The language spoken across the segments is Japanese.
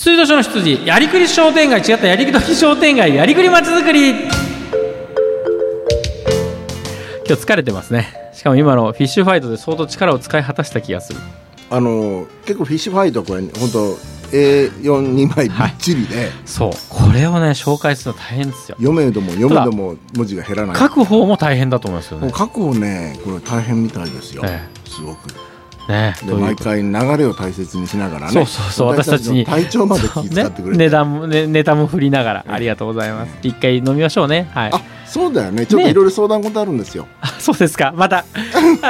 羊年の羊やりくり商店街違ったやりくり商店街やりくりまちづくり。今日疲れてますね。しかも今のフィッシュファイトで相当力を使い果たした気がする。あの結構フィッシュファイトこれ本当 A42 枚びっちりで、そう。これをね紹介するの大変ですよ。読めども読めども文字が減らない。書く方も大変だと思いますよね。もう過去ねこれ大変みたいですよ、え。すごくね。で毎回流れを大切にしながらね。そうそうそう。私たちにの体調まで気遣ってくれて、ね、値段も、ね、ネタも振りながらありがとうございます。一回飲みましょうね。はい。あそうだよね。ちょっといろいろ相談事あるんですよ、あそうですか。また。あ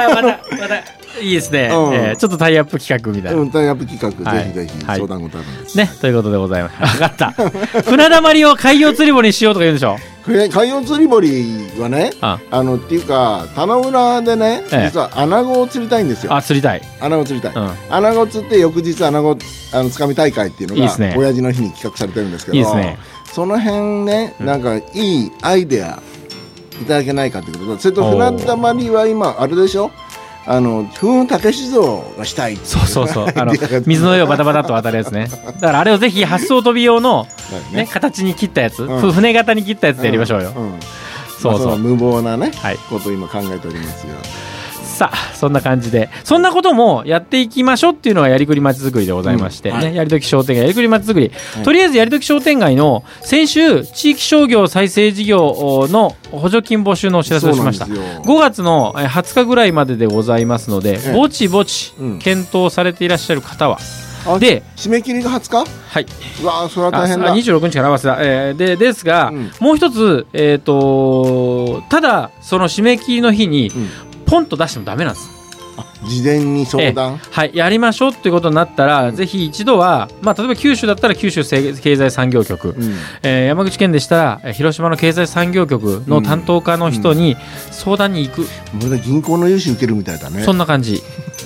またまた。いいですね、うん。えーちょっとタイアップ企画みたいな、うん、タイアップ企画、はい。ぜひぜひはい。相談事あるんです、ね。ということでございます。分かった。船だまりを海洋釣り堀にしようとか言うんでしょ？海洋釣り堀はねあ。あのっていうか棚浦でね、ええ。実は穴子を釣りたいんですよ。あ釣りたい。穴子釣りたい、うん。穴子釣って翌日穴子あのつかみ大会っていうのがいいですね。親父の日に企画されてるんですけどいいですね。その辺ねうん。なんかいいアイデアいただけないかってこととそれと船だまりは今あれでしょ？あの風雲竹酒造がしたいそうそうそう。あの水の上をバタバタっと渡るやつね。だからあれをぜひ発想飛び用の、ね。形に切ったやつ、うん。ふ船型に切ったやつでやりましょうよ、ん。ん。そうそう。まあの無謀なね、はい。ことを今考えておりますよさあそんな感じで。そんなこともやっていきましょうっていうのがやりくりまちづくりでございまして、うんはい。ね、やりとき商店街やりくりまちづくり、はい。とりあえずやりとき商店街の先週地域商業再生事業の補助金募集のお知らせをしました。そうなんですよ。5月のえー20日ぐらいまででございますので、ええ。ぼちぼちうん。検討されていらっしゃる方は、あで締め切りが20日？はい、うわーそれはあ大変だ。あ26日から合わせた、えーでですが、うん。もう一つ、えー、とただその締め切りの日にうんポンと出してもダメなんです。あ事前に相談、はい、やりましょうっていうことになったら、ぜひ一度は、まあ、例えば九州だったら九州せ経済産業局、うん。えー山口県でしたらえー広島の経済産業局の担当課の人に相談に行く、まだ銀行の融資受けるみたいだね。そんな感じ、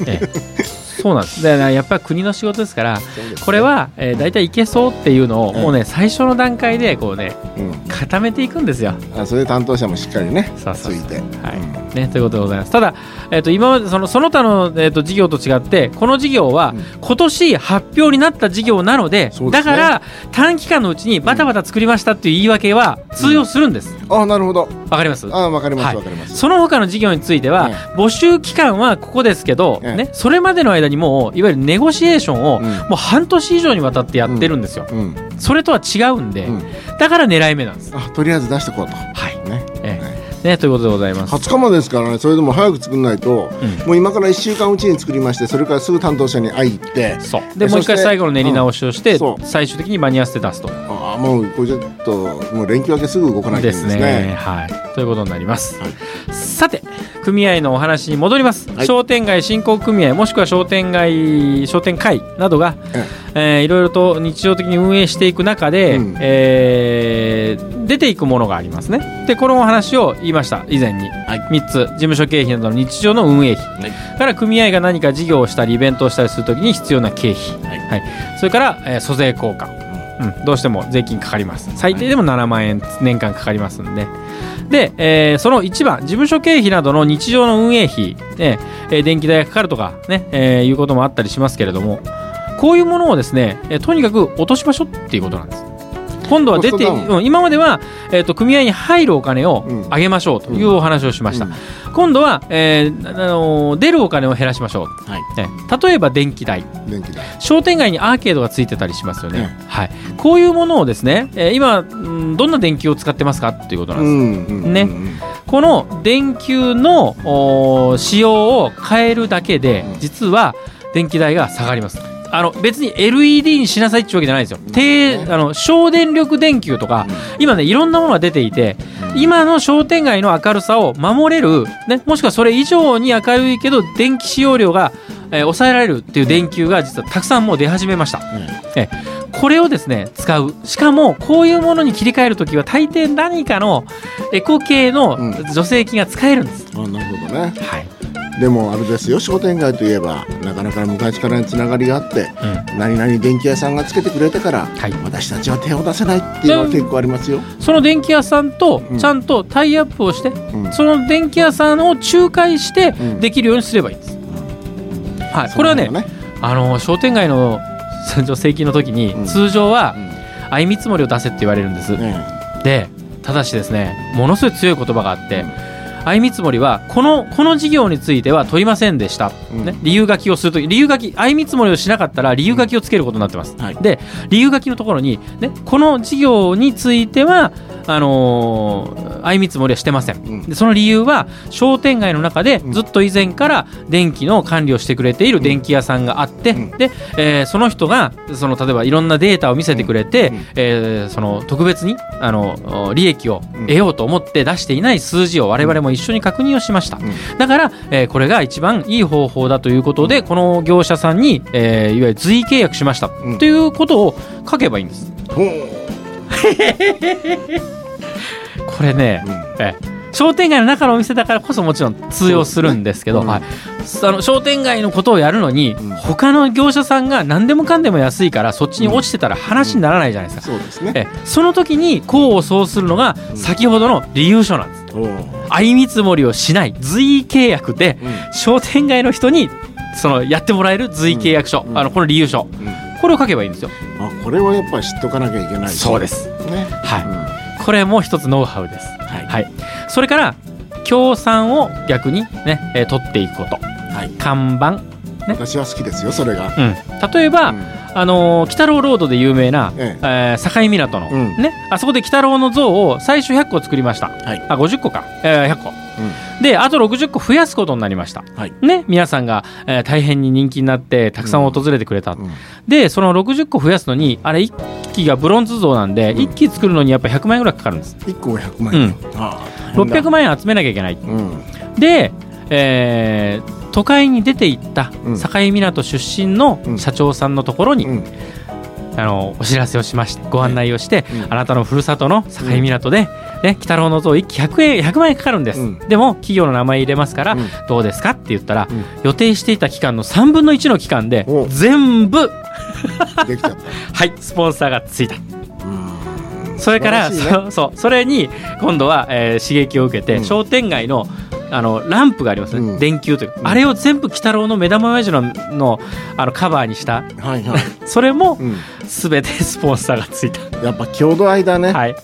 ええ そうなんです。だからやっぱり国の仕事ですからこれは、えー、大体いけそうっていうのを、うん。もうね最初の段階でこうねうん。固めていくんですよ。あそれで担当者もしっかりねそうそうついて、はい。うん。ね、ということでございます。ただ、えー、と今までそのその他の、えー、と事業と違ってこの事業は、うん。今年発表になった事業なのでだから短期間のうちにバタバタ作りましたっていう言い訳は通用するんですあなるほど。わかります？あわかりますはい。わかります、その他の事業については、え募集期間はここですけど、ええ。ね、それまでの間にもういわゆるネゴシエーションを、うん。もう半年以上にわたってやってるんですよ、うん。それとは違うんで、うん。だから狙い目なんです。あとりあえず出してこうと。はい、ねということでございます。20日までですからねそれでも早く作んないと、うん。もう今から1週間うちに作りましてそれからすぐ担当者に会い行ってそう。でえもう一回最後の練り直しをして、うん。最終的に間に合わせて出すと。ああもうこれちょっともう連休明けすぐ動かなきゃいけでないですすねね。はい。ということになります、はい。さて組合のお話に戻ります、はい。商店街振興組合もしくは商店街商店会などが、ええ。ーいろいろと日常的に運営していく中で、うん。えー出ていくものがありますね。でこのお話を言いました。以前に、はい。3つ。事務所経費などの日常の運営費、から組合が何か事業をしたりイベントをしたりするときに必要な経費、はい。それから、えー租税効果、うん、どうしても税金かかります。最低でも7万円年間かかりますんで。で、えーその1番事務所経費などの日常の運営費、ねえー電気代がかかるとかね、えーいうこともあったりしますけれどもこういうものをですね、えーとにかく落としましょうっていうことなんです今度は出て、うん今までは、えー、と組合に入るお金をうん。上げましょうというお話をしました、うん。今度は、えーあのー出るお金を減らしましょう、はい。ね。例えば電気代。電気代。商店街にアーケードがついてたりしますよね、うんはい、こういうものをですね、えー今うんどんな電球を使ってますかっていうことなんです、んうんねうん。この電球の使用を変えるだけでうん。実は電気代が下がりますあの別に LED にしなさいってわけじゃないんですよ、低あの省電力電球とか、今ねいろんなものが出ていて、今の商店街の明るさを守れる、ね、もしくはそれ以上に明るいけど電気使用量が、えー抑えられるっていう電球が実はたくさんもう出始めました、えこれをですね使う。しかもこういうものに切り替えるときは大抵何かのエコ系のうん。助成金が使えるんです、あなるほどね。はいでもあれですよ商店街といえばなかなか昔からのつながりがあってうん。何々電気屋さんがつけてくれてから、はい。私たちは手を出せないっていうのは結構ありますよ、その電気屋さんとうん。ちゃんとタイアップをして、うん。その電気屋さんを仲介してうん。できるようにすればいいんです、はい、これはねそうなのあの商店街の 請求の時に、通常は相見積もりを出せって言われるんです、でただしですねものすごい強い言葉があって、相見積もりはこのこの事業については取りませんでした、ね、理由書きをするとき理由書き相見積もりをしなかったら理由書きをつけることになってます、はい、で理由書きのところに、ね、この事業についてはあのー、相見積もりはしてません、うん、でその理由は商店街の中でずっと以前から電気の管理をしてくれている電気屋さんがあって、うん、で、えー、その人がその例えばいろんなデータを見せてくれて、うん、えー、その特別にあの利益を得ようと思って出していない数字を我々も一緒に確認をしました、だから、えー、これが一番いい方法だということでこの業者さんに、えー、いわゆる随意契約しました、ということを書けばいいんです。これね、うん、え商店街の中のお店だからこそもちろん通用するんですけど、ねうん、はい、あの商店街のことをやるのに、うん、他の業者さんが何でもかんでも安いからそっちに落ちてたら話にならないじゃないですか、うん、そうですね、えその時に功を奏するのが先ほどの理由書なんです、相見積もりをしない。随意契約で、商店街の人にそのやってもらえる随意契約書、あのこの理由書、これを書けばいいんですよ。あこれはやっぱり知っとかなきゃいけない。そうです、ね、はい、これも一つノウハウです、はい、はい、それから協賛を逆にね、えー、取っていくこと、はい、看板、ね、私は好きですよそれが、うん、例えば、うん、あのー、北郎ロードで有名な、ええ。えー、境港の、うん、ねあそこで北郎の像を最初100個作りました、はい、あ50個か、えー、100個、うん、であと60個増やすことになりました、はい、ね皆さんが、えー、大変に人気になってたくさん訪れてくれた、うん、でその60個増やすのにあれ1機がブロンズ像なんで、うん、1機作るのにやっぱ100万円ぐらいかかるんです。1個が100万円、うん、600万円集めなきゃいけない、うん、で、えー、都会に出て行った境港出身の社長さんのところに、あのお知らせをしましてご案内をして、あなたのふるさとの境港で、ね、鬼太郎の像1機100円100万円かかるんです、でも企業の名前入れますから、どうですかって言ったら、予定していた期間の3分の1の期間で全部 はいスポンサーがついた。それから、ね、そそうそれに今度は、えー、刺激を受けて、うん、商店街のあのランプがありますね、うん、電球というか、うん、あれを全部鬼太郎の目玉親父ののあのカバーにした、はいはい、それも、すべてスポンサーがついた。やっぱ郷土愛だね、はい、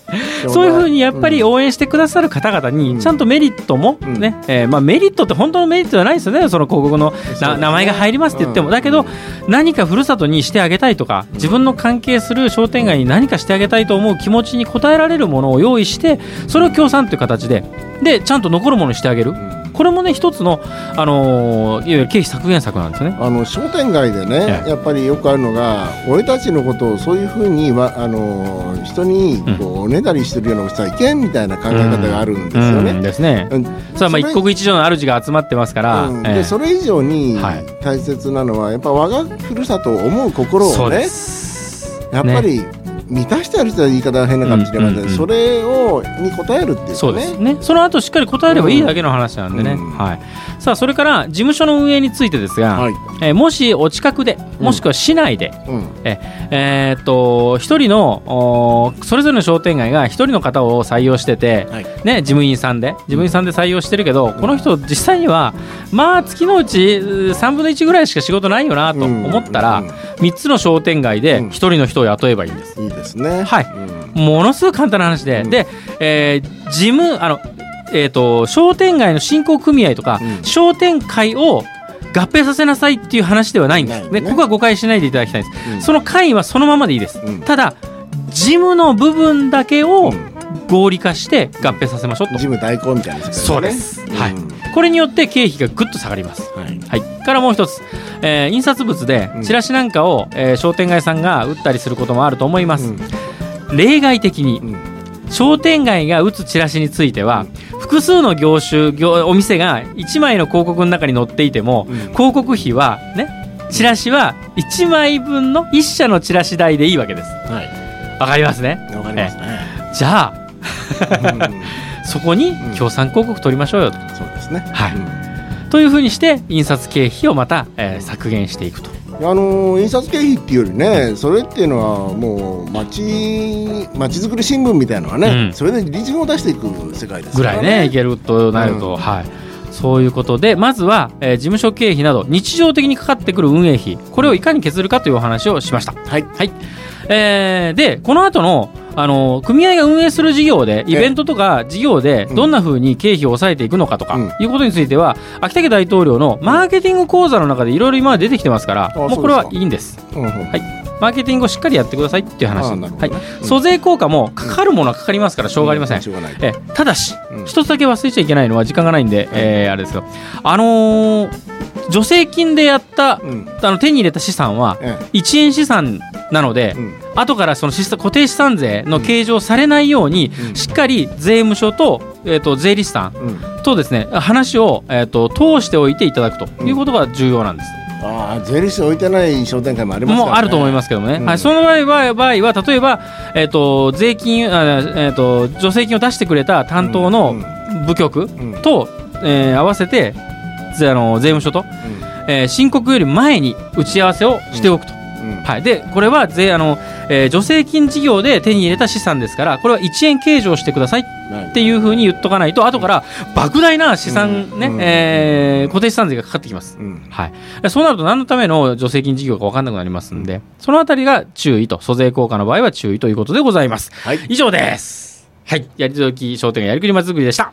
そういうふうにやっぱり応援してくださる方々にちゃんとメリットもね、うん、えー、まあ、メリットって本当のメリットじゃないですよねその広告のな、名前が入りますって言っても、だけど何かふるさとにしてあげたいとか自分の関係する商店街に何かしてあげたいと思う気持ちに応えられるものを用意してそれを協賛という形で。でちゃんと残るものにしてあげる。これもね一つの、あのー、いわゆる経費削減策なんですね。あの商店街でね、やっぱりよくあるのが俺たちのことをそういうふうにはあのー、人にこう、おねだりしてるようなことはいけんみたいな考え方があるんですよね。うんうん、ですね。うん、それはまあ一国一城の主が集まってますから、うん、でそれ以上に大切なのは、やっぱ我がふるさとを思う心をねやっぱり、ね満たしてある人は言い方は変なかもしれません、うんうんうん、それをに答えるっていう、ね、そうですね。その後しっかり答えればいいだけの話なんでね、うん、はい、さあそれから事務所の運営についてですが、はい、えー、もしお近くでもしくは市内で、うん、ええー、っと一人のそれぞれの商店街が一人の方を採用してて、はい、ね、事務員さんで事務員さんで採用してるけど、うん、この人実際にはまあ月のうち3分の1ぐらいしか仕事ないよなと思ったら、うんうん、3つの商店街で一人の人を雇えばいいんです。いいですね。はい、うん、ものすごく簡単な話で、うん、で、えー、事務あのえーと、商店街の振興組合とか、うん、商店会を合併させなさいっていう話ではないんです、ね、ここは誤解しないでいただきたいんです、うん、その会はそのままでいいです、うん、ただ事務の部分だけを合理化して合併させましょうと、事務代行みたいな、ね、そうです、はい、これによって経費がぐっと下がります、はい、はい、からもう一つ、えー、印刷物でチラシなんかを、えー、商店街さんが打ったりすることもあると思います、例外的に、商店街が打つチラシについては、複数の業種業お店が1枚の広告の中に載っていても、広告費はねチラシは1枚分の1社のチラシ代でいいわけです。はい、わかりますね。わかりますね。じゃあ そこに協賛広告取りましょうよと。そうですね。はい。というふうにして印刷経費をまた、えー、削減していくと。あの印刷経費っていうよりねそれっていうのはもう町町づくり新聞みたいなのはね、うん、それで利潤を出していく世界ですねぐらいねいけるとなると、うん、はいそういうことでまずは、えー、事務所経費など日常的にかかってくる運営費これをいかに削るかというお話をしました。はい、はいえー、でこの後のあの組合が運営する事業でイベントとか事業でどんなふうに経費を抑えていくのかとかいうことについては、秋田家大統領のマーケティング講座の中でいろいろ今出てきてますからもうこれはいいんです。はいマーケティングをしっかりやってくださいっていう話、ね、はい、租税効果もかかるものはかかりますからしょうがありません、うん、えただし一、つだけ忘れちゃいけないのは時間がないんで、えー、あれですけどあのー、助成金でやった、うん、あの手に入れた資産は1円資産なので、うん、後からその固定資産税の計上されないように、しっかり税務署と,、えーと、税理士さん。とですね話を、えーと通しておいていただくということが重要なんです。ああ税理士置いてない商店会もありますね、もあると思いますけどもね、うん、はい、その場合は場合は例えば、えーと、税金あ、えーと、助成金を出してくれた担当の部局と、うん、えー、合わせてあの税務署と、うん、えー、申告より前に打ち合わせをしておくと。はい、でこれは税あの、えー、助成金事業で手に入れた資産ですからこれは1円計上してくださいっていうふうに言っとかないと後から莫大な資産ね、うん、えー、固定資産税がかかってきます、うん、はい、そうなると何のための助成金事業か分かんなくなりますんでそのあたりが注意と租税効果の場合は注意ということでございます、はい、以上です。はい。やり続き商店街やりくりまつづくりでした